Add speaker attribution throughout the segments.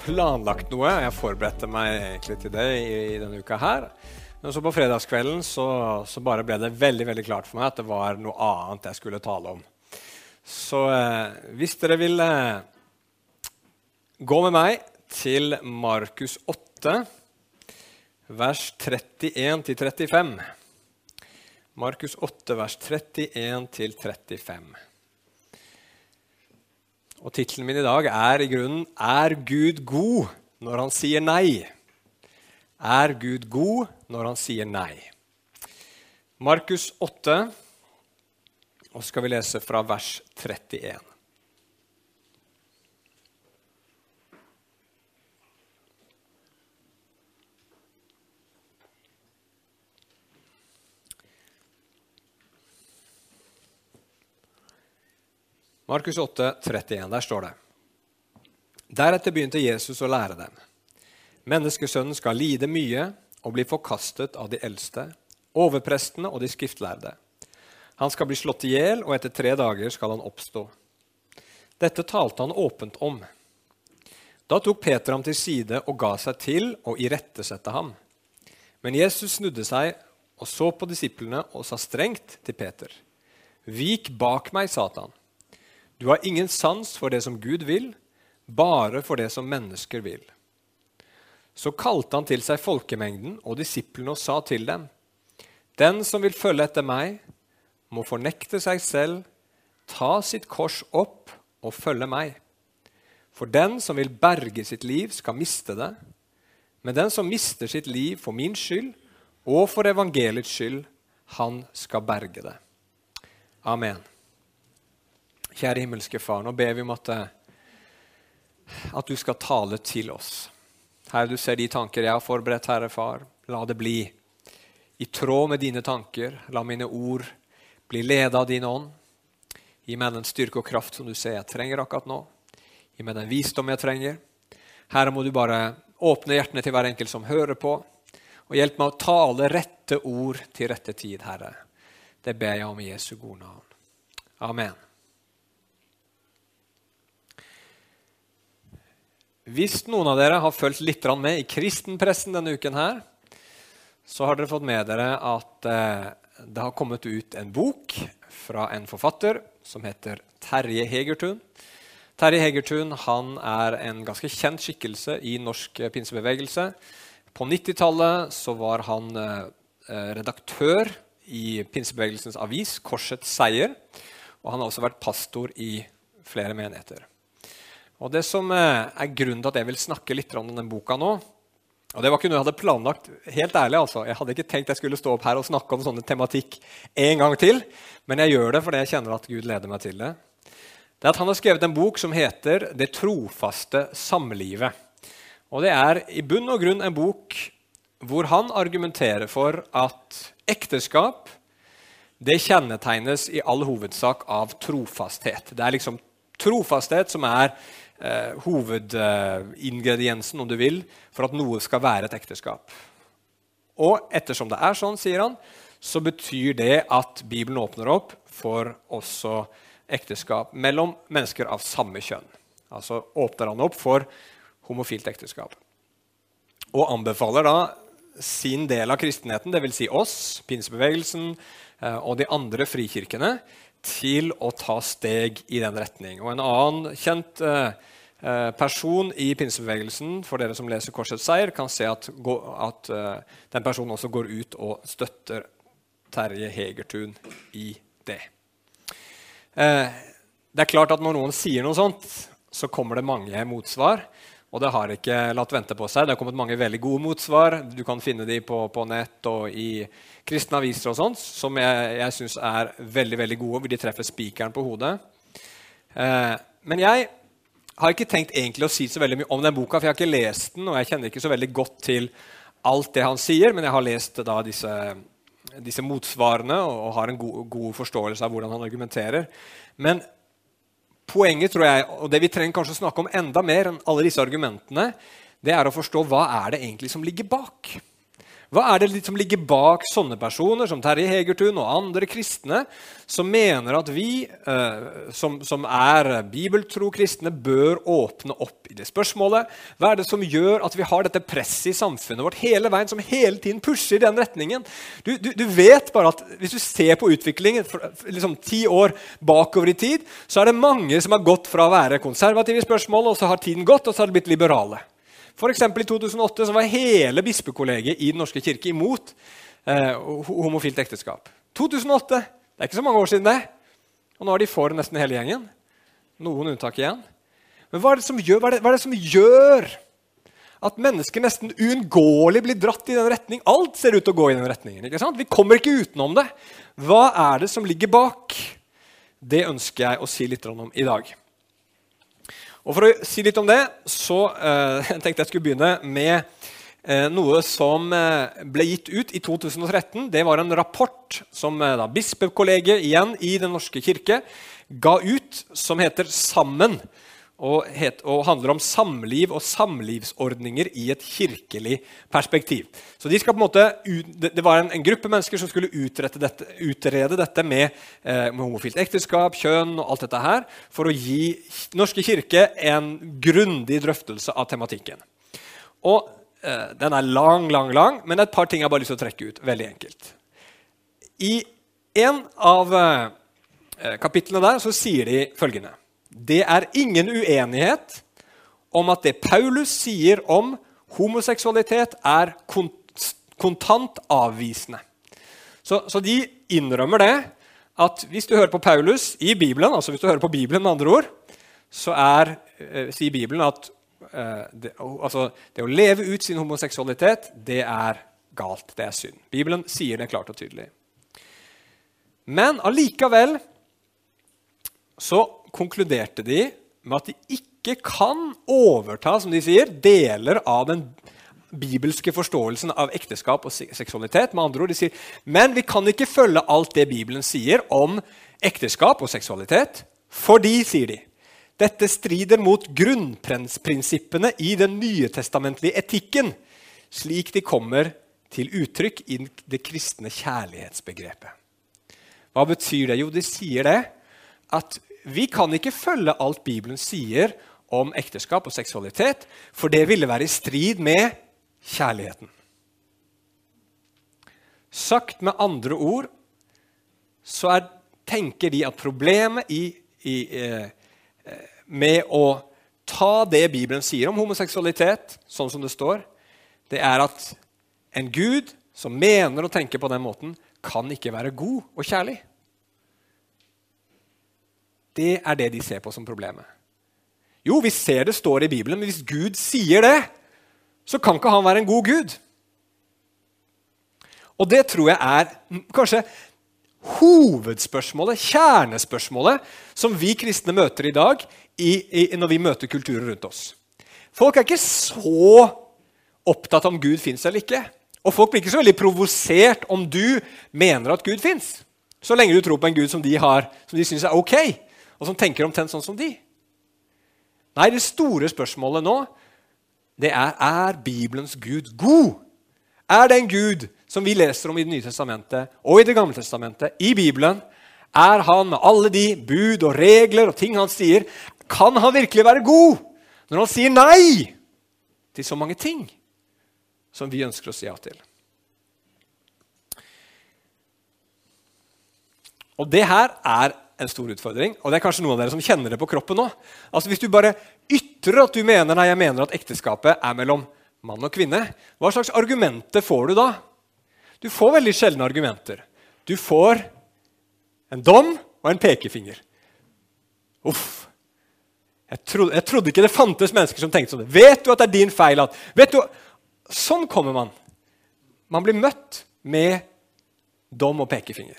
Speaker 1: Planlagt noe. Jeg forberedte meg egentlig til det i, i denne uka her. Men så på fredagskvelden så, så, bare ble det veldig veldig klart for meg at det var noe annet jeg skulle tale om. Så eh, hvis dere vil eh, gå med meg til Markus 8, vers 31-35 Markus 8, vers 31-35. Og tittelen min i dag er i grunnen 'Er Gud god når han sier nei'? Er Gud god når han sier nei? Markus 8, og så skal vi lese fra vers 31. Markus 8, 31. Der står det. Deretter begynte Jesus å lære dem. Menneskesønnen skal lide mye og bli forkastet av de eldste, overprestene og de skriftlærde. Han skal bli slått i hjel, og etter tre dager skal han oppstå. Dette talte han åpent om. Da tok Peter ham til side og ga seg til å irettesette ham. Men Jesus snudde seg og så på disiplene og sa strengt til Peter.: Vik bak meg, Satan. Du har ingen sans for det som Gud vil, bare for det som mennesker vil. Så kalte han til seg folkemengden og disiplene og sa til dem.: Den som vil følge etter meg, må fornekte seg selv, ta sitt kors opp og følge meg. For den som vil berge sitt liv, skal miste det. Men den som mister sitt liv for min skyld og for evangeliets skyld, han skal berge det. Amen. Kjære himmelske Far, nå ber vi om at, eh, at du skal tale til oss. Herre, du ser de tanker jeg har forberedt, Herre Far. La det bli i tråd med dine tanker. La mine ord bli ledet av din ånd. Gi meg den styrke og kraft som du ser jeg trenger akkurat nå. Gi meg den visdom jeg trenger. Herre, må du bare åpne hjertene til hver enkelt som hører på, og hjelp meg å tale rette ord til rette tid, Herre. Det ber jeg om i Jesu gode navn. Amen. Hvis noen av dere har fulgt litt med i kristenpressen denne uken, her, så har dere fått med dere at eh, det har kommet ut en bok fra en forfatter som heter Terje Hegertun. Terje Hegertun han er en ganske kjent skikkelse i norsk pinsebevegelse. På 90-tallet var han eh, redaktør i pinsebevegelsens avis Korsets seier. Og han har også vært pastor i flere menigheter. Og Det som eh, er grunnen til at jeg vil snakke litt om denne boka nå og Det var ikke noe jeg hadde planlagt. helt ærlig altså. Jeg hadde ikke tenkt jeg skulle stå opp her og snakke om sånne tematikk en gang til, men jeg gjør det fordi jeg kjenner at Gud leder meg til det. Det er at Han har skrevet en bok som heter 'Det trofaste samlivet'. Og Det er i bunn og grunn en bok hvor han argumenterer for at ekteskap det kjennetegnes i all hovedsak av trofasthet. Det er liksom trofasthet som er eh, hovedingrediensen om du vil, for at noe skal være et ekteskap. Og ettersom det er sånn, sier han, så betyr det at Bibelen åpner opp for også ekteskap mellom mennesker av samme kjønn. Altså åpner han opp for homofilt ekteskap. Og anbefaler da sin del av kristenheten, dvs. Si oss, pinsebevegelsen eh, og de andre frikirkene, til å ta steg i den retning. Og En annen kjent eh, person i pinsebevegelsen for dere som leser Korsets seier, kan se at, at uh, den personen også går ut og støtter Terje Hegertun i det. Uh, det er klart at Når noen sier noe sånt, så kommer det mange motsvar. Og det har ikke latt vente på seg. Det har kommet mange veldig gode motsvar. Du kan finne de på, på nett og i kristne aviser og sånt, som jeg, jeg syns er veldig veldig gode, hvor de treffer spikeren på hodet. Eh, men jeg har ikke tenkt egentlig å si så veldig mye om den boka, for jeg har ikke lest den, og jeg kjenner ikke så veldig godt til alt det han sier, men jeg har lest da disse, disse motsvarene og, har en god, god, forståelse av hvordan han argumenterer. Men poenget, tror jeg, og det vi trenger kanskje å snakke om enda mer enn alle disse argumentene, det er å forstå hva er det egentlig som ligger bak. Hva er det som ligger bak sånne personer som Terje Hegertun og andre kristne som mener at vi eh, som, som, er bibeltro kristne, bør åpne opp i det spørsmålet? Hva er det som gjør at vi har dette presset i samfunnet vårt hele veien, som hele tiden pusher i den retningen? Du, du, du vet bare at Hvis du ser på utviklingen liksom ti år bakover i tid, så er det mange som har gått fra å være konservative i spørsmålet, og så har tiden gått, og så har de blitt liberale. For I 2008 så var hele bispekollegiet i Den norske kirke imot eh, homofilt ekteskap. 2008! Det er ikke så mange år siden det. Og nå er de for nesten hele gjengen. Noen unntak igjen. Men hva er gjør, hva er det, hva er det som gjør at mennesker nesten uunngåelig blir dratt i den retning? Alt ser ut til å gå i den retningen. ikke sant? Vi kommer ikke utenom det. Hva er det som ligger bak? Det ønsker jeg å si litt om i dag. Og For å si litt om det så eh, tenkte jeg skulle begynne med eh, noe som eh, ble gitt ut i 2013. Det var en rapport som da, bispekollegiet igjen i Den norske kirke ga ut, som heter 'Sammen' og, het, og, handler om samliv og samlivsordninger i et kirkelig perspektiv. Så de måte, Det var en, en gruppe mennesker som skulle dette, utrede dette med, eh, med, homofilt ekteskap, kjønn og alt dette her, for å gi Norske kirke en grundig drøftelse av tematikken. Og eh, Den er lang, lang, lang, men et par ting jeg bare lyst til å trekke ut. veldig enkelt. I en av eh, kapitlene der så sier de følgende det er ingen uenighet om at det Paulus sier om homoseksualitet, er kontant avvisende. Så, så, de innrømmer det at hvis du hører på Paulus i Bibelen, altså hvis du hører på Bibelen med andre ord, så er, eh, sier Bibelen at eh, det, altså, det å leve ut sin homoseksualitet, det er galt. Det er synd. Bibelen sier det klart og tydelig. Men allikevel så konkluderte de med at de ikke kan overta som de sier, deler av den bibelske forståelsen av ekteskap og seksualitet. Med andre ord, de sier, Men vi kan ikke følge alt det Bibelen sier om ekteskap og seksualitet, fordi, sier de, dette strider mot grunnprinsippene i den nyetestamentlige etikken, slik de kommer til uttrykk i det kristne kjærlighetsbegrepet. Hva betyr det? Jo, de sier det at vi kan ikke følge alt Bibelen sier om ekteskap og seksualitet, for det ville være i strid med kjærligheten. Sagt med andre ord så er, tenker de at problemet i, i, eh, med å ta det Bibelen sier om homoseksualitet, sånn som det står, det er at en Gud som mener og tenker på den måten, kan ikke være god og kjærlig. Det er det de ser på som problemet. Jo, vi ser det står i Bibelen, men hvis Gud sier det, så kan ikke han være en god gud. Og det tror jeg er kanskje hovedspørsmålet, kjernespørsmålet, som vi kristne møter i dag i, i, når vi møter kulturer rundt oss. Folk er ikke så opptatt om Gud fins eller ikke. Og folk blir ikke så veldig provosert om du mener at Gud fins. Så lenge du tror på en Gud som de, har, som de syns er ok og som tenker omtrent sånn som de. Nei, det store spørsmålet nå det er er Bibelens Gud god. Er det en Gud som vi leser om i Det nye testamentet og i Det gamle testamentet, i Bibelen, er han med alle de bud og regler og ting han sier, kan han virkelig være god når han sier nei til så mange ting som vi ønsker å si ja til? Og det her er en stor utfordring. Og det er kanskje noen av dere som kjenner det på kroppen nå. Altså Hvis du bare ytrer at du mener nei, jeg mener at ekteskapet er mellom mann og kvinne, hva slags argumenter får du da? Du får veldig sjeldne argumenter. Du får en dom og en pekefinger. Uff. Jeg trodde, jeg trodde, ikke det fantes mennesker som tenkte sånn. Vet du at det er din feil? At, vet du, Sånn kommer man. Man blir møtt med dom og pekefinger.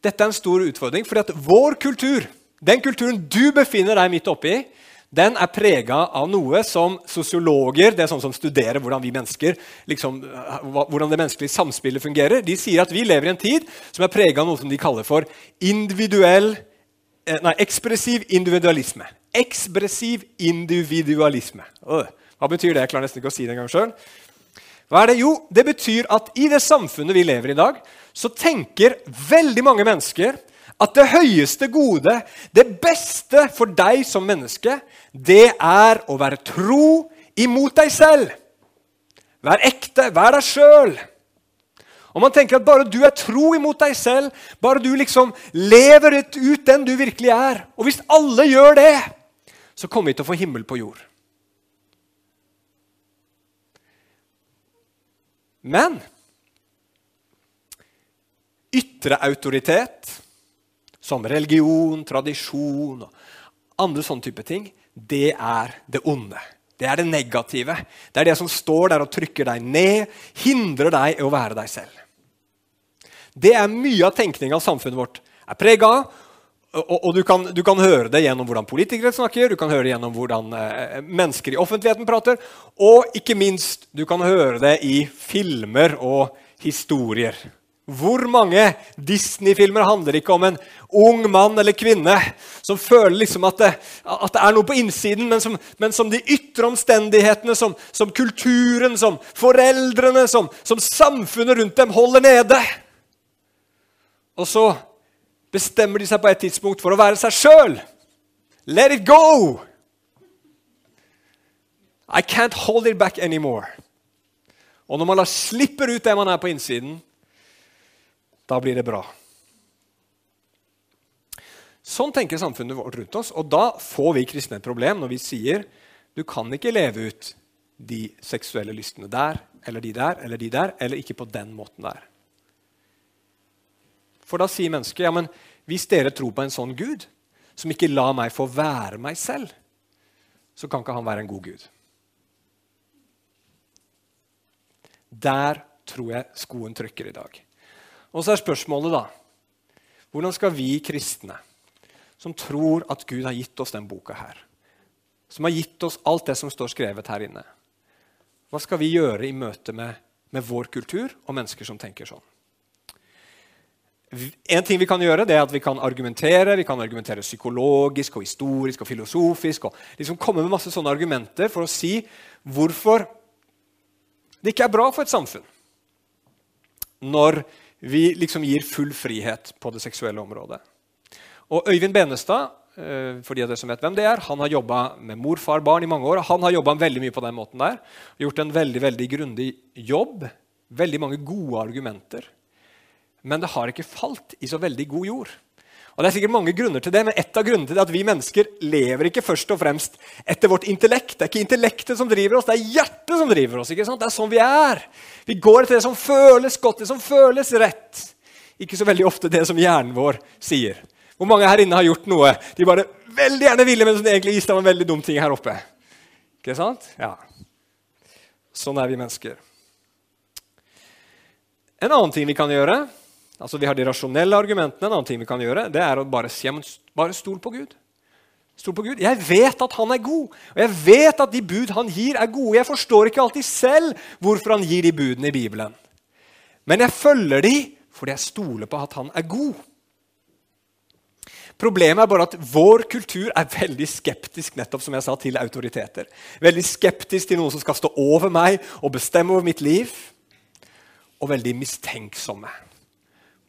Speaker 1: Dette er en stor utfordring, fordi at vår kultur, den kulturen du befinner deg midt oppi, den er prega av noe som sosiologer det er sånn som studerer hvordan vi mennesker, liksom, hvordan det menneskelige samspillet fungerer, de sier at vi lever i en tid som er prega av noe som de kaller for individuell, eh, nei, ekspressiv individualisme. Ekspressiv individualisme. Hva betyr det? Jeg klarer nesten ikke å si det engang sjøl. Hva er det? Jo, det betyr at i det samfunnet vi lever i i dag, så tenker veldig mange mennesker at det høyeste gode, det beste for deg som menneske, det er å være tro imot deg selv. Vær ekte, vær deg sjøl. Og man tenker at bare du er tro imot deg selv, bare du liksom lever ut den du virkelig er Og hvis alle gjør det, så kommer vi til å få himmel på jord. Men ytre autoritet, som religion, tradisjon og andre sånne type ting, det er det onde. Det er det negative. Det er det som står der og trykker deg ned, hindrer deg i å være deg selv. Det er mye av tenkninga samfunnet vårt er prega av. Og, og du, kan, du, kan, høre det gjennom hvordan politikere snakker, du kan høre det gjennom hvordan eh, mennesker i offentligheten prater, og ikke minst, du kan høre det i filmer og historier. Hvor mange Disney-filmer handler ikke om en ung mann eller kvinne som føler liksom at, det, at det er noe på innsiden, men som, men som de ytre omstendighetene, som, som kulturen, som foreldrene, som, som samfunnet rundt dem holder nede? Og så bestemmer de seg på et tidspunkt for å være seg sjøl. Let it go! I can't hold it back anymore. Og når man slipper ut det man er på innsiden, da blir det bra. Sånn tenker samfunnet vårt rundt oss, og da får vi kristne et problem når vi sier du kan ikke leve ut de seksuelle lystene der eller de der eller de der, eller ikke på den måten der. For da sier mennesket ja, men hvis dere tror på en sånn Gud, som ikke lar meg få være meg selv, så kan ikke han være en god Gud. Der tror jeg skoen trykker i dag. Og så er spørsmålet, da Hvordan skal vi kristne, som tror at Gud har gitt oss den boka her, som har gitt oss alt det som står skrevet her inne, hva skal vi gjøre i møte med, med vår kultur og mennesker som tenker sånn? En ting vi kan gjøre, det er at vi kan argumentere vi kan argumentere psykologisk og historisk og filosofisk. og liksom Komme med masse sånne argumenter for å si hvorfor det ikke er bra for et samfunn når vi liksom gir full frihet på det seksuelle området. Og Øyvind Benestad eh, for de av dere som vet hvem det er, han har jobba med mor, far, barn i mange år. Han har jobba veldig mye på den måten der. Gjort en veldig veldig grundig jobb. Veldig mange gode argumenter men det har ikke falt i så veldig god jord. Og Det er sikkert mange grunner til det, men et av grunnene til det er at vi mennesker lever ikke først og fremst etter vårt intellekt. Det er ikke intellektet som driver oss, det er hjertet som driver oss. ikke sant? Det er sånn vi er. Vi går etter det som føles godt, det som føles rett. Ikke så veldig ofte det som hjernen vår sier. Hvor mange her inne har gjort noe de bare veldig gjerne ville, men som egentlig gis dem en veldig dum ting her oppe? Ikke sant? Ja. Sånn er vi mennesker. En annen ting vi kan gjøre, Altså Vi har de rasjonelle argumentene. En annen ting vi kan gjøre, det er å bare si ja, bare stol på Gud. Stol på Gud. Jeg vet at han er god, og jeg vet at de bud han gir, er gode. Jeg forstår ikke alltid selv hvorfor han gir de budene i Bibelen. Men jeg følger de fordi jeg stoler på at han er god. Problemet er bare at vår kultur er veldig skeptisk nettopp som jeg sa, til autoriteter. Veldig skeptisk til noen som skal stå over meg og bestemme over mitt liv. Og veldig mistenksomme.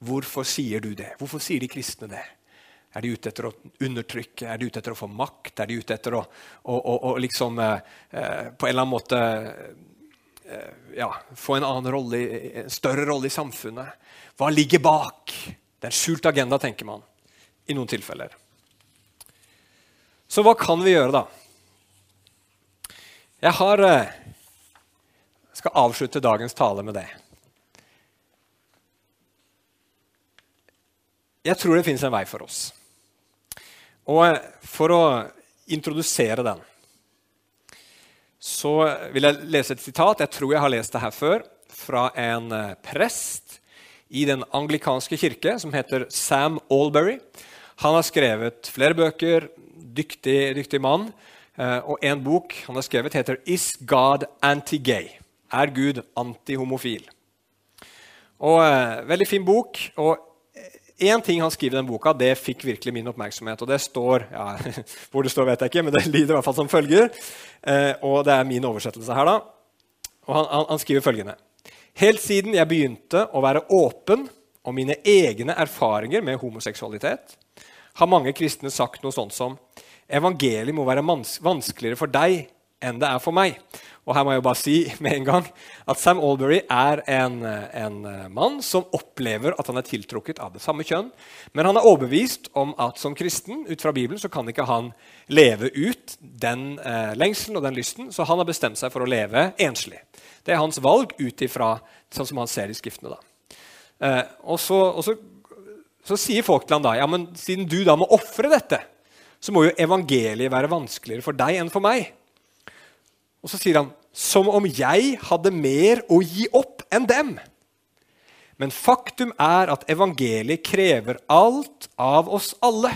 Speaker 1: Hvorfor sier du det? Hvorfor sier de kristne det? Er de ute etter å undertrykke? Er de ute etter å få makt? Er de ute etter å, å, å, å liksom eh, eh på en eller annen måte eh, ja, få en annen rolle, en større rolle i samfunnet? Hva ligger bak? Det er en skjult agenda, tenker man i noen tilfeller. Så hva kan vi gjøre, da? Jeg har, eh, skal avslutte dagens tale med det. Jeg tror det fins en vei for oss. Og eh, for å introdusere den så vil jeg lese et sitat. Jeg tror jeg har lest det her før. Fra en eh, prest i den anglikanske kirke som heter Sam Albury. Han har skrevet flere bøker. Dyktig, dyktig mann. Eh, og en bok han har skrevet, heter 'Is God Anti-Gay?' Er Gud antihomofil? Og, veldig fin bok. og én ting han skriver i den boka, det fikk virkelig min oppmerksomhet. og det står, ja, Hvor det står, vet jeg ikke, men det lyder i hvert fall som følger. Eh, og det er min oversettelse her, da. Og han, han, han skriver følgende.: Helt siden jeg begynte å være åpen om mine egne erfaringer med homoseksualitet, har mange kristne sagt noe sånt som evangeliet må være vanskeligere for deg enn det er for meg. Og her må jeg jo bare si med en gang at Sam Albury er en, en, mann som opplever at han er tiltrukket av det samme kjønn. Men han er overbevist om at som kristen ut fra Bibelen så kan ikke han leve ut den eh, lengselen og den lysten, så han har bestemt seg for å leve enslig. Det er hans valg ut ifra sånn som han ser i Skriftene. da. Eh, og, så, og så, så, sier folk til han da ja, men siden du da må ofre dette, så må jo evangeliet være vanskeligere for deg enn for meg. Og så sier han som om jeg hadde mer å gi opp enn dem. Men faktum er at evangeliet krever alt av oss alle.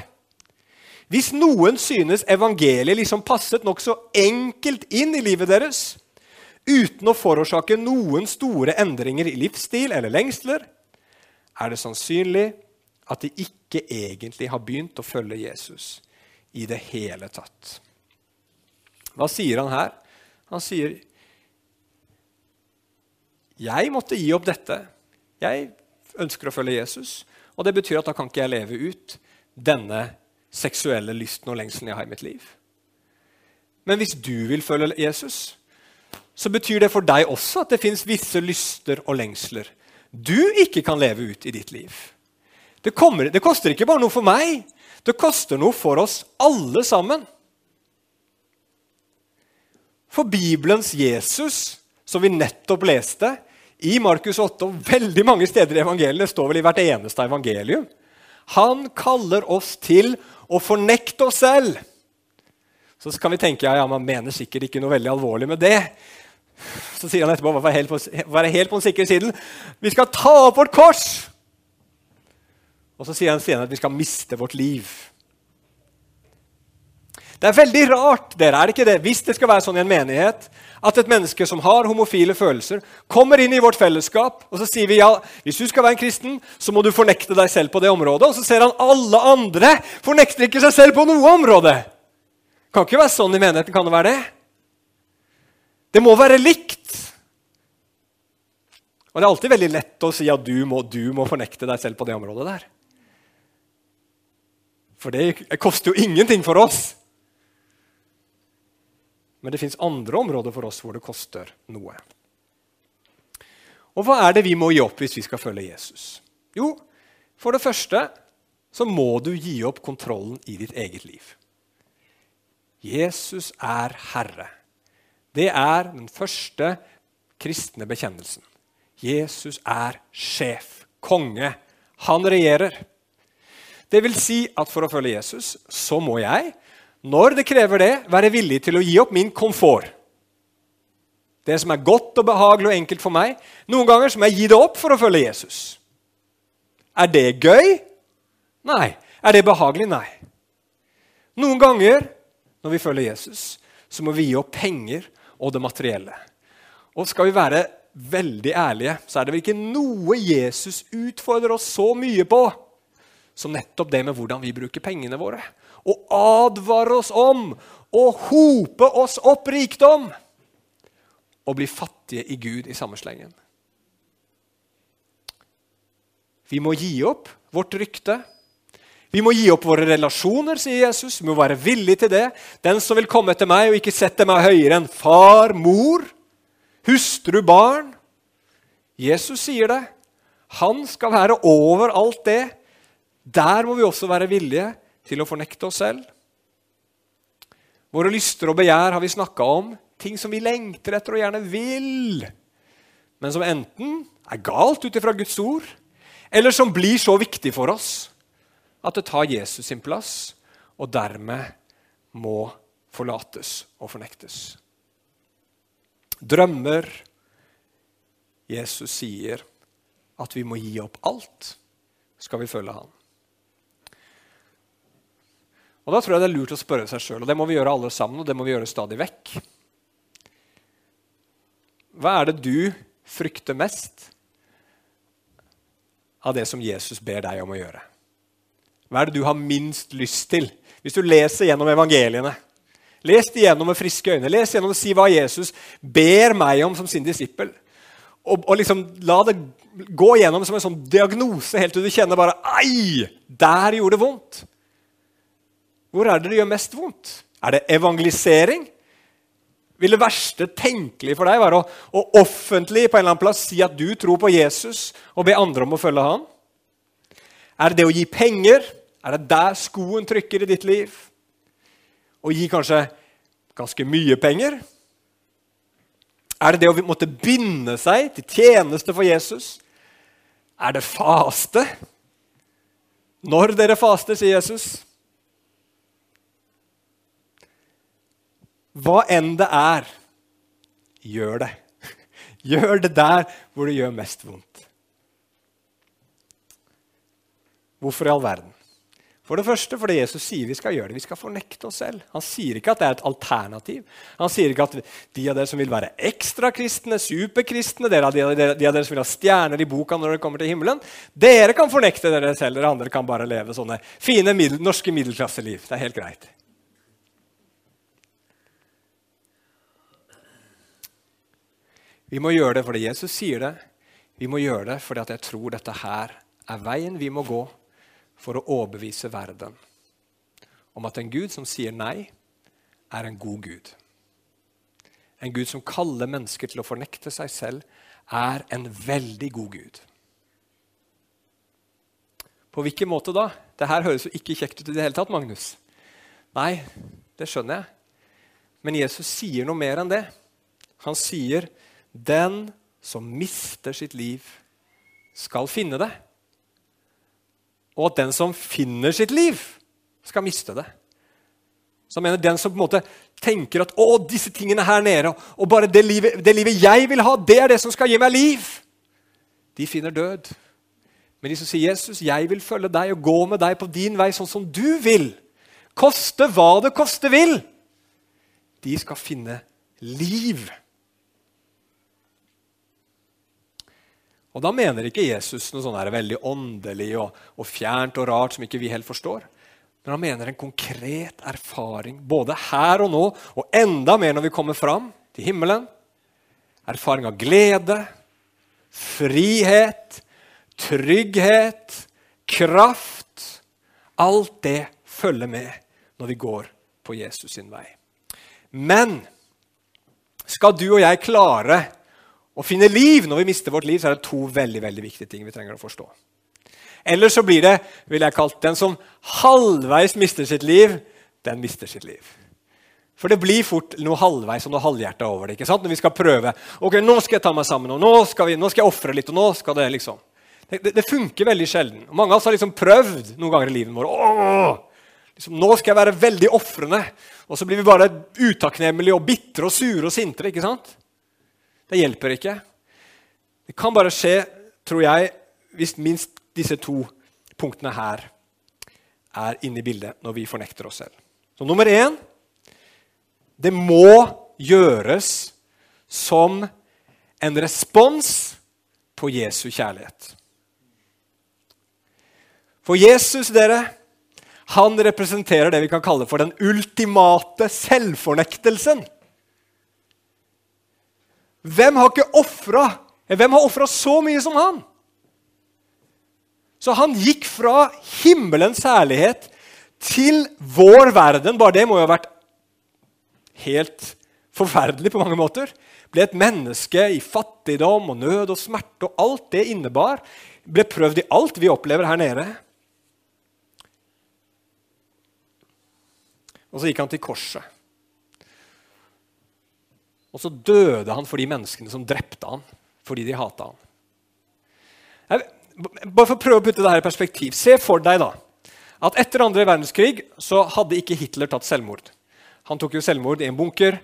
Speaker 1: Hvis noen synes evangeliet liksom passet nokså enkelt inn i livet deres, uten å forårsake noen store endringer i livsstil eller lengsler, er det sannsynlig at de ikke egentlig har begynt å følge Jesus i det hele tatt. Hva sier han her? Han sier, 'Jeg måtte gi opp dette. Jeg ønsker å følge Jesus.' Og det betyr at da kan ikke jeg leve ut denne seksuelle lysten og lengselen jeg har i mitt liv. Men hvis du vil følge Jesus, så betyr det for deg også at det fins visse lyster og lengsler du ikke kan leve ut i ditt liv. Det, kommer, det koster ikke bare noe for meg, det koster noe for oss alle sammen. For Bibelens Jesus, som vi nettopp leste i Markus 8 og veldig mange steder i evangeliet, står vel i hvert eneste evangelium, han kaller oss til å fornekte oss selv. Så kan vi tenke ja, ja, man mener sikkert ikke noe veldig alvorlig med det. Så sier han etterpå, på, være helt på den sikre siden, vi skal ta opp vårt kors! Og så sier han senere at vi skal miste vårt liv. Det er veldig rart dere, er det ikke det, hvis det skal være sånn i en menighet, at et menneske som har homofile følelser, kommer inn i vårt fellesskap, og så sier vi ja, hvis du skal være en kristen, så må du fornekte deg selv på det området. Og så ser han alle andre fornekter ikke seg selv på noe område. Det kan ikke være sånn i menigheten. Kan det være det? Det må være likt. Og det er alltid veldig lett å si at du må, du må fornekte deg selv på det området der. For det koster jo ingenting for oss. Men det fins andre områder for oss hvor det koster noe. Og hva er det vi må gi opp hvis vi skal følge Jesus? Jo, for det første så må du gi opp kontrollen i ditt eget liv. Jesus er Herre. Det er den første kristne bekjennelsen. Jesus er sjef, konge. Han regjerer. Det vil si at for å følge Jesus så må jeg når det krever det, være villig til å gi opp min komfort. Det som er godt og behagelig og enkelt for meg. Noen ganger må jeg gi det opp for å følge Jesus. Er det gøy? Nei. Er det behagelig? Nei. Noen ganger når vi følger Jesus, så må vi gi opp penger og det materielle. Og skal vi være veldig ærlige, så er det vel ikke noe Jesus utfordrer oss så mye på som nettopp det med hvordan vi bruker pengene våre og advare oss om å hope oss opp rikdom og bli fattige i Gud i samme slengen. Vi må gi opp vårt rykte. Vi må gi opp våre relasjoner, sier Jesus. Vi må være villige til det. Den som vil komme etter meg og ikke sette meg høyere enn far, mor, hustru, barn. Jesus sier det. Han skal være over alt det. Der må vi også være villige til å fornekte oss selv. Våre lyster og begjær har vi snakka om. Ting som vi lengter etter og gjerne vil, men som enten er galt ut ifra Guds ord, eller som blir så viktig for oss at det tar Jesus sin plass, og dermed må forlates og fornektes. Drømmer Jesus sier at vi må gi opp alt, skal vi følge han. Og Da tror jeg det er lurt å spørre seg sjøl, og det må vi gjøre alle sammen. og det må vi gjøre stadig vekk. Hva er det du frykter mest av det som Jesus ber deg om å gjøre? Hva er det du har minst lyst til? Hvis du leser gjennom evangeliene, les de gjennom med friske øyne. Les gjennom og si hva Jesus ber meg om som sin disippel. Og, og liksom la det gå gjennom som en sånn diagnose helt til du kjenner bare Ai! Der gjorde det vondt. Hvor er det det gjør mest vondt? Er det evangelisering? Vil det verste tenkelige for deg være å, å, offentlig på en eller annen plass si at du tror på Jesus, og be andre om å følge ham? Er det det å gi penger? Er det der skoen trykker i ditt liv? Å gi kanskje ganske mye penger? Er det det å måtte binde seg til tjeneste for Jesus? Er det faste? Når dere faster, sier Jesus. Hva enn det er, gjør det. Gjør det der hvor det gjør mest vondt. Hvorfor i all verden? For det første fordi Jesus sier vi skal gjøre det. Vi skal fornekte oss selv. Han sier ikke at det er et alternativ. Han sier ikke at de av dere som vil være ekstrakristne, superkristne, de, av dere som vil ha stjerner i boka når dere kommer til himmelen, dere kan fornekte dere selv. Dere andre kan bare leve sånne fine middel, norske middelklasseliv. Det er helt greit. Vi må gjøre det fordi Jesus sier det. Vi må gjøre det fordi jeg tror dette her er veien vi må gå for å overbevise verden om at en Gud som sier nei, er en god Gud. En Gud som kaller mennesker til å fornekte seg selv, er en veldig god Gud. På hvilken måte da? Det her høres jo ikke kjekt ut i det hele tatt, Magnus. Nei, det skjønner jeg. Men Jesus sier noe mer enn det. Han sier den som mister sitt liv, skal finne det. Og at den som finner sitt liv, skal miste det. Så mener Den som på en måte tenker at å, disse tingene her nede, og bare det livet, det livet jeg vil ha, det er det som skal gi meg liv, de finner død. Men de som sier, 'Jesus, jeg vil følge deg og gå med deg på din vei sånn som du vil', koste hva det koste vil, de skal finne liv. Og Da mener ikke Jesus noe sånn veldig åndelig og, og, fjernt og rart som ikke vi helt forstår. Men han mener en konkret erfaring både her og nå, og enda mer når vi kommer fram til himmelen. Erfaring av glede, frihet, trygghet, kraft. Alt det følger med når vi går på Jesus sin vei. Men skal du og jeg klare å finne liv når vi mister vårt liv, så er det to veldig veldig viktige ting vi trenger å forstå. Eller så blir det vil jeg kalt, den som halvveis mister sitt liv, den mister sitt liv. For det blir fort noe halvveis og noe halvhjerta over det. ikke sant? Når vi skal prøve. ok, Nå skal jeg ta meg sammen, og nå skal, vi, nå skal jeg ofre litt. og nå skal Det liksom. Det, det, det, funker veldig sjelden. Mange av oss har liksom prøvd noen ganger i livet vårt. Liksom, nå skal jeg være veldig ofrende. Og så blir vi bare utakknemlige og bitre og sure og sintre. ikke sant? Det hjelper ikke. Det kan bare skje, tror jeg, hvis minst disse to punktene her er inne i bildet når vi fornekter oss selv. Så nummer én det må gjøres som en respons på Jesu kjærlighet. For Jesus, dere, han representerer det vi kan kalle for den ultimate selvfornektelsen. Hvem har ikke ofra? Hvem har ofra så mye som han? Så han gikk fra himmelens herlighet til vår verden. Bare det må jo ha vært helt forferdelig på mange måter. Ble et menneske i fattigdom og nød og smerte og alt det innebar. Ble prøvd i alt vi opplever her nede. Og så gikk han til korset. Og så døde han for de menneskene som drepte han fordi de hata han. Jeg, bare for å prøve å putte dette i perspektiv. Se for deg da, at etter andre verdenskrig så hadde ikke Hitler tatt selvmord. Han tok jo selvmord i en bunker.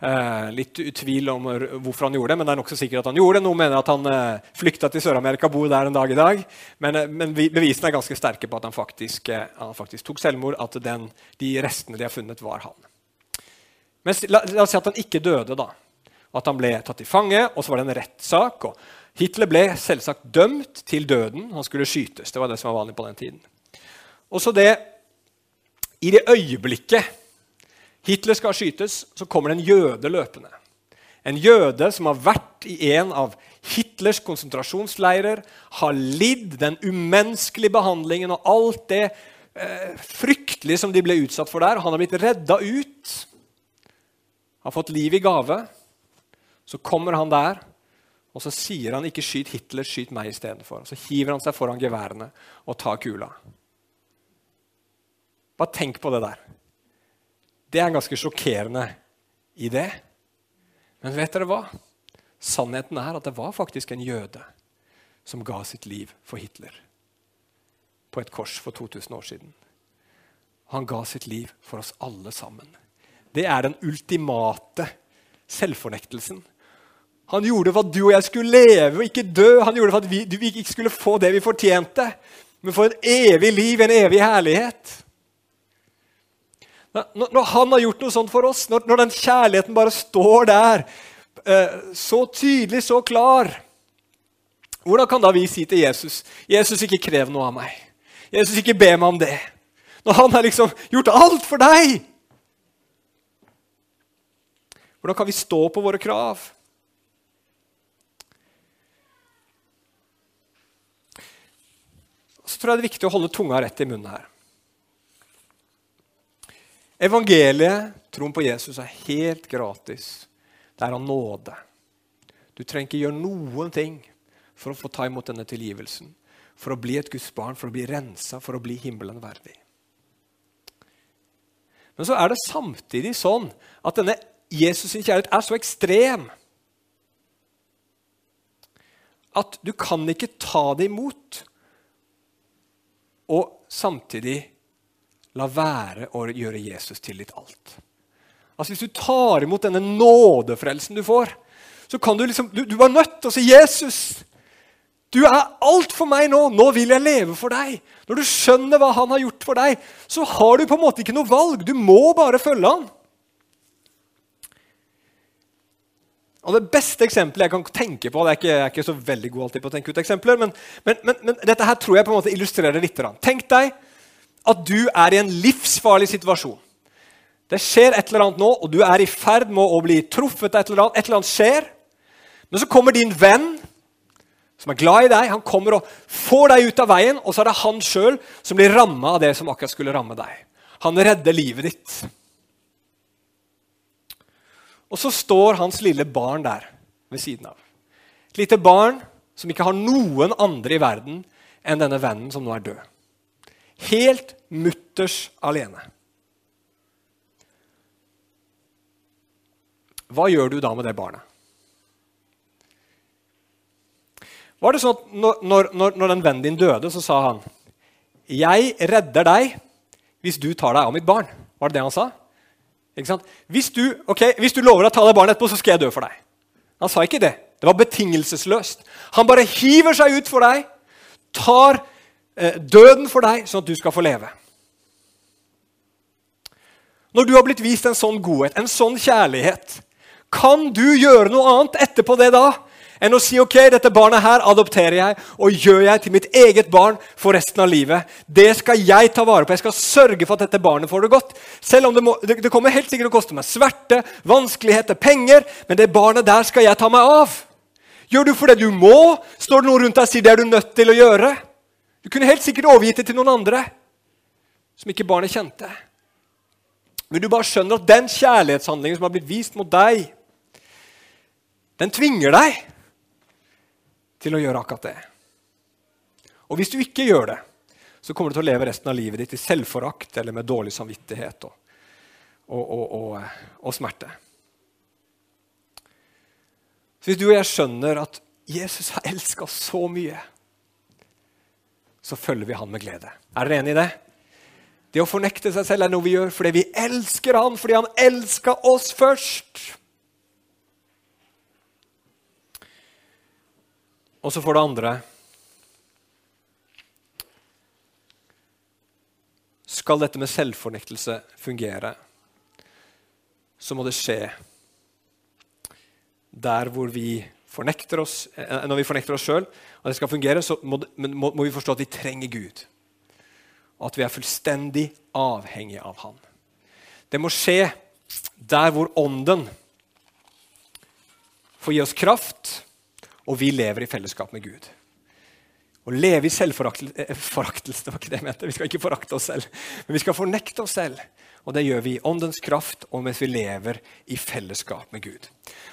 Speaker 1: Eh, litt utvil om hvorfor han gjorde det, men det er nokså sikkert at han gjorde det. Noen mener at han eh, flykta til Sør-Amerika, bor der en dag i dag. Men, eh, men bevisene er ganske sterke på at han faktisk, eh, han faktisk tok selvmord. At den, de restene de har funnet, var han. Men la, la, oss si at han ikke døde, da. At han ble tatt til fange, og så var det en rettssak. Hitler ble selvsagt dømt til døden. Han skulle skytes. Det var det som var vanlig på den tiden. Og så det I det øyeblikket Hitler skal skytes, så kommer det en jøde løpende. En jøde som har vært i en av Hitlers konsentrasjonsleirer, har lidd den umenneskelige behandlingen og alt det eh, fryktelige som de ble utsatt for der. Han har blitt redda ut, har fått liv i gave. Så kommer han der, og så sier han ikke 'skyt Hitler, skyt meg' istedenfor. Så hiver han seg foran geværene og tar kula. Bare tenk på det der. Det er en ganske sjokkerende idé. Men vet dere hva? Sannheten er at det var faktisk en jøde som ga sitt liv for Hitler på et kors for 2000 år siden. Han ga sitt liv for oss alle sammen. Det er den ultimate selvfornektelsen. Han gjorde for at du og jeg skulle leve og ikke dø. Han gjorde for at vi, vi ikke skulle få det vi fortjente, men få en evig liv, en evig herlighet. Når han har gjort noe sånt for oss, når, når den kjærligheten bare står der, eh, så tydelig, så klar Hvordan kan da vi si til Jesus Jesus, ikke krev noe av meg. Jesus, ikke be meg om det. Når han har liksom gjort alt for deg. Hvordan kan vi stå på våre krav? Så tror jeg det er viktig å holde tunga rett i munnen her. Evangeliet, troen på Jesus, er helt gratis. Det er av nåde. Du trenger ikke gjøre noen ting for å få ta imot denne tilgivelsen. For å bli et Guds barn, for å bli rensa, for å bli himmelen verdig. Men så er det samtidig sånn at denne Jesus' sin kjærlighet er så ekstrem at du kan ikke ta det imot og samtidig La være å gjøre Jesus til ditt alt. Altså Hvis du tar imot denne nådefrelsen du får, så kan du liksom Du, du er nødt til å si 'Jesus'. Du er alt for meg nå. Nå vil jeg leve for deg. Når du skjønner hva han har gjort for deg, så har du på en måte ikke noe valg. Du må bare følge han. Og Det beste eksempelet jeg kan tenke på det er ikke, jeg er ikke så veldig god alltid på å tenke ut eksempler, men, men, men, men dette her tror jeg på en måte illustrerer litt. Tenk deg at du er i en livsfarlig situasjon. Det skjer et eller annet nå, og du er i ferd med å bli truffet. av Et eller annet, et eller annet skjer. Men så kommer din venn, som er glad i deg, han kommer og får deg ut av veien, og så er det han sjøl som blir ramma av det som akkurat skulle ramme deg. Han redder livet ditt. Og så står hans lille barn der ved siden av. Et lite barn som ikke har noen andre i verden enn denne vennen som nå er død. Helt mutters alene. Hva gjør du da med det barnet? Var det sånn at når, når, når den vennen din døde, så sa han 'Jeg redder deg hvis du tar deg av mitt barn'. Var det det han sa? Hvis du, okay, hvis du lover å ta deg barnet etterpå, så skal jeg dø for deg. Han sa ikke det. Det var betingelsesløst. Han bare hiver seg ut for deg, tar Eh, døden for deg, sånn at du skal få leve. Når du har blitt vist en sånn godhet, en sånn kjærlighet, kan du gjøre noe annet etterpå det da enn å si ok, dette barnet her adopterer jeg og gjør jeg til mitt eget barn for resten av livet. Det skal jeg ta vare på. Jeg skal sørge for at dette barnet får det godt. Selv om det, må, det, det kommer helt sikkert å koste meg sverte, vanskeligheter, penger, men det barnet der skal jeg ta meg av. Gjør du for det du må? Står det noe rundt deg og sier det er du nødt til å gjøre? Du kunne helt sikkert overgitt det til noen andre som ikke barnet kjente. Men du bare skjønner at den kjærlighetshandlingen som har blitt vist mot deg, den tvinger deg til å gjøre akkurat det. Og hvis du ikke gjør det, så kommer du til å leve resten av livet ditt i selvforakt eller med dårlig samvittighet og, og, og, og smerte. Så hvis du og jeg skjønner at Jesus har elska oss så mye så følger vi han med glede. Er dere enig i det? Det å fornekte seg selv er noe vi gjør fordi vi elsker han, fordi han elska oss først. Og så for det andre Skal dette med selvfornektelse fungere, så må det skje der hvor vi fornekter oss, når vi fornekter oss sjøl, og det skal fungere, så må, må, må, vi forstå at vi trenger Gud. og at vi er fullstendig avhengige av Han. Det må skje der hvor Ånden får gi oss kraft, og vi lever i fellesskap med Gud. Å leve i selvforaktelse eh, Det var ikke det jeg mente. Vi skal ikke forakte oss selv, men vi skal fornekte oss selv. Og det gjør vi i åndens kraft og mens vi lever i fellesskap med Gud.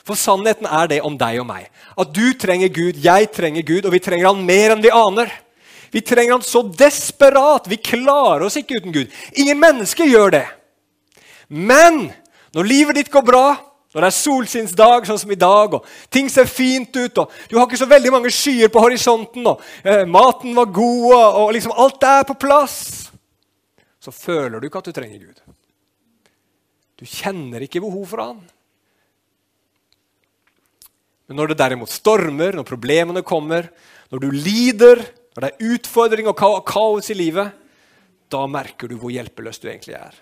Speaker 1: For sannheten er det om deg og meg. At du trenger Gud, jeg trenger Gud, og vi trenger Han mer enn vi aner. Vi trenger Han så desperat. Vi klarer oss ikke uten Gud. Ingen mennesker gjør det. Men når livet ditt går bra, når det er solskinnsdag, sånn som i dag, og ting ser fint ut, og du har ikke så veldig mange skyer på horisonten, og eh, maten var god, og, liksom alt er på plass, så føler du ikke at du trenger Gud. Du kjenner ikke behov for Han. Men når det derimot stormer, når problemene kommer, når du lider, når det er utfordring og kaos i livet, da merker du hvor hjelpeløs du egentlig er.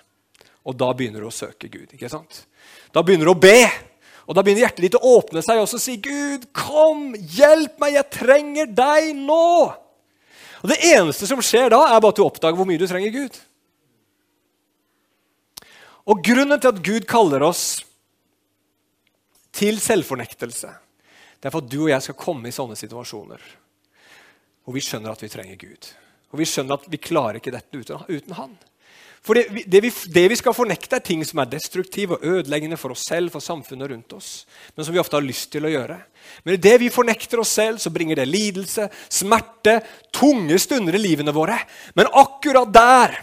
Speaker 1: Og da begynner du å søke Gud. ikke sant? Da begynner du å be. Og da begynner hjertet ditt å åpne seg og si, 'Gud, kom, hjelp meg, jeg trenger deg nå.' Og Det eneste som skjer da, er bare at du oppdager hvor mye du trenger Gud. Og Grunnen til at Gud kaller oss til selvfornektelse, det er for at du og jeg skal komme i sånne situasjoner hvor vi skjønner at vi trenger Gud. Og vi skjønner at vi klarer ikke dette uten, uten Han. For det, det, vi, det, vi, skal fornekte, er ting som er destruktive og ødeleggende for oss selv for samfunnet rundt oss. Men som vi ofte har lyst til å gjøre. Men i det vi fornekter oss selv, så bringer det lidelse, smerte, tunge stunder i livene våre. Men akkurat der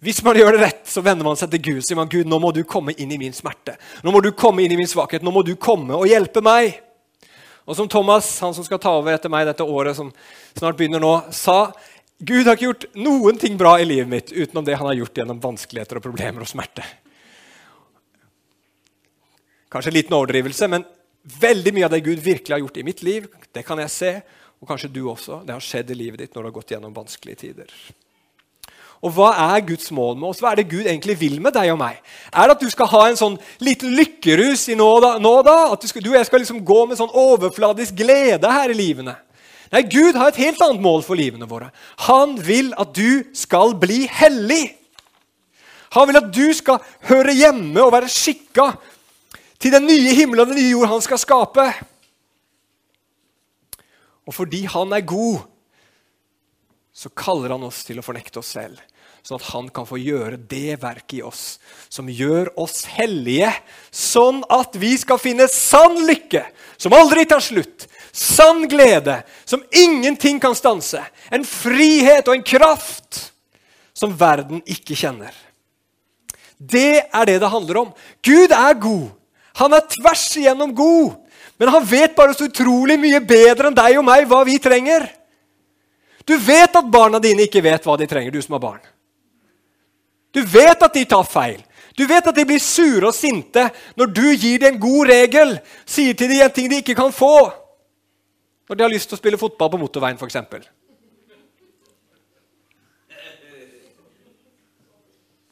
Speaker 1: hvis man gjør det rett, så vender man seg til Gud og sier man, Gud, nå må du komme inn i min smerte. Nå må du komme inn i min svakhet. Nå må du komme og hjelpe meg. Og som Thomas, han som skal ta over etter meg dette året, som snart begynner nå, sa Gud har ikke gjort noen ting bra i livet mitt utenom det han har gjort gjennom vanskeligheter og problemer og smerte. Kanskje en liten overdrivelse, men veldig mye av det Gud virkelig har gjort i mitt liv, det kan jeg se, og kanskje du også, det har skjedd i livet ditt når du har gått gjennom vanskelige tider. Og hva er Guds mål med oss? Hva er det Gud egentlig vil med deg og meg? Er det at du skal ha en sånn liten lykkerus i nå da? Nå da? At du, skal, du og jeg skal liksom gå med sånn overfladisk glede her i livene? Nei, Gud har et helt annet mål for livene våre. Han vil at du skal bli hellig. Han vil at du skal høre hjemme og være skikka til den nye himmelen og den nye jord han skal skape. Og fordi han er god, så kaller han oss til å fornekte oss selv. Sånn at han kan få gjøre det verket i oss som gjør oss hellige. Sånn at vi skal finne sann lykke som aldri tar slutt sann glede som ingenting kan stanse. En frihet og en kraft som verden ikke kjenner. Det er det det handler om. Gud er god. Han er tvers igjennom god. Men han vet bare så utrolig mye bedre enn deg og meg hva vi trenger. Du vet at barna dine ikke vet hva de trenger, du som har barn. Du vet at de tar feil. Du vet at de blir sure og sinte når du gir dem en god regel, sier til dem en ting de ikke kan få. Når de har lyst til å spille fotball på motorveien, f.eks.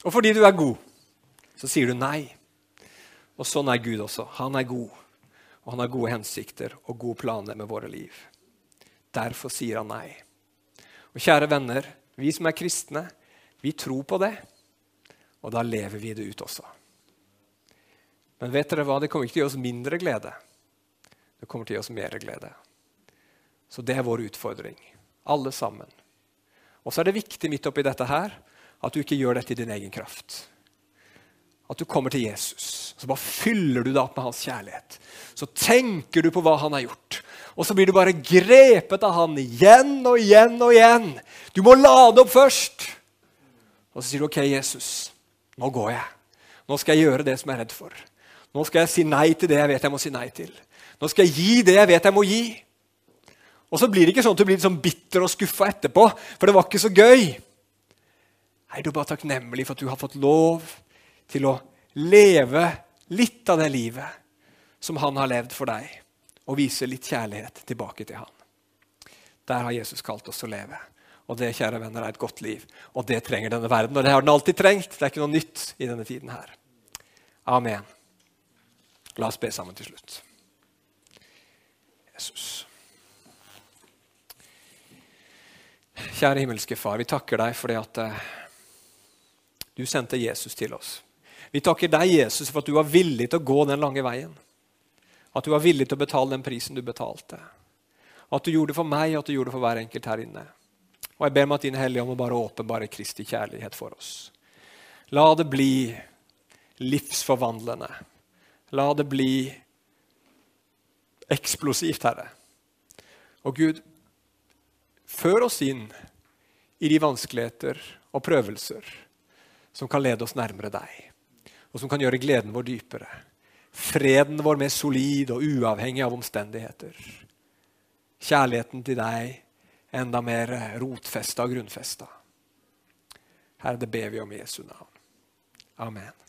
Speaker 1: Og fordi du er god, så sier du nei. Og sånn er Gud også. Han er god, og han har gode hensikter og gode planer med våre liv. Derfor sier han nei. Og kjære venner, vi som er kristne, vi tror på det, og da lever vi det ut også. Men vet dere hva? Det kommer ikke til å gi oss mindre glede. Det kommer til å gi oss mer glede. Så det er vår utfordring. Alle sammen. Og så er det viktig midt oppi dette her at du ikke gjør dette i din egen kraft. At du kommer til Jesus, så bare fyller du deg opp med hans kjærlighet. Så tenker du på hva han har gjort. Og så blir du bare grepet av han igjen og igjen og igjen. Du må lade opp først. Og så sier du OK, Jesus, nå går jeg. Nå skal jeg gjøre det som jeg er redd for. Nå skal jeg si nei til det jeg vet jeg må si nei til. Nå skal jeg gi det jeg vet jeg må gi. Og så blir det ikke sånn at du blir sånn bitter og skuffa etterpå, for det var ikke så gøy. Nei, du er bare takknemlig for at du har fått lov til å leve litt av det livet som han har levd for deg, og vise litt kjærlighet tilbake til han. Der har Jesus kalt oss å leve. Og det kjære venner, er et godt liv. Og det trenger denne verden. Og det har den alltid trengt. Det er ikke noe nytt i denne tiden her. Amen. La oss be sammen til slutt. Jesus. Kjære himmelske Far, vi takker deg fordi at eh, du sendte Jesus til oss. Vi takker deg, Jesus, for at du var villig til å gå den lange veien. At du var villig til å betale den prisen du betalte. At du gjorde det for meg, og at du gjorde det for hver enkelt her inne. Og jeg ber om at Din Hellige Ånd må bare åpenbare Kristi kjærlighet for oss. La det bli livsforvandlende. La det bli eksplosivt, Herre. Og Gud, før oss inn i de vanskeligheter og prøvelser som kan lede oss nærmere deg, og som kan gjøre gleden vår dypere. Freden vår mer solid og uavhengig av omstendigheter. Kjærligheten til deg enda mer rotfesta og grunnfesta. Herre, det ber vi om i Jesu navn. Amen.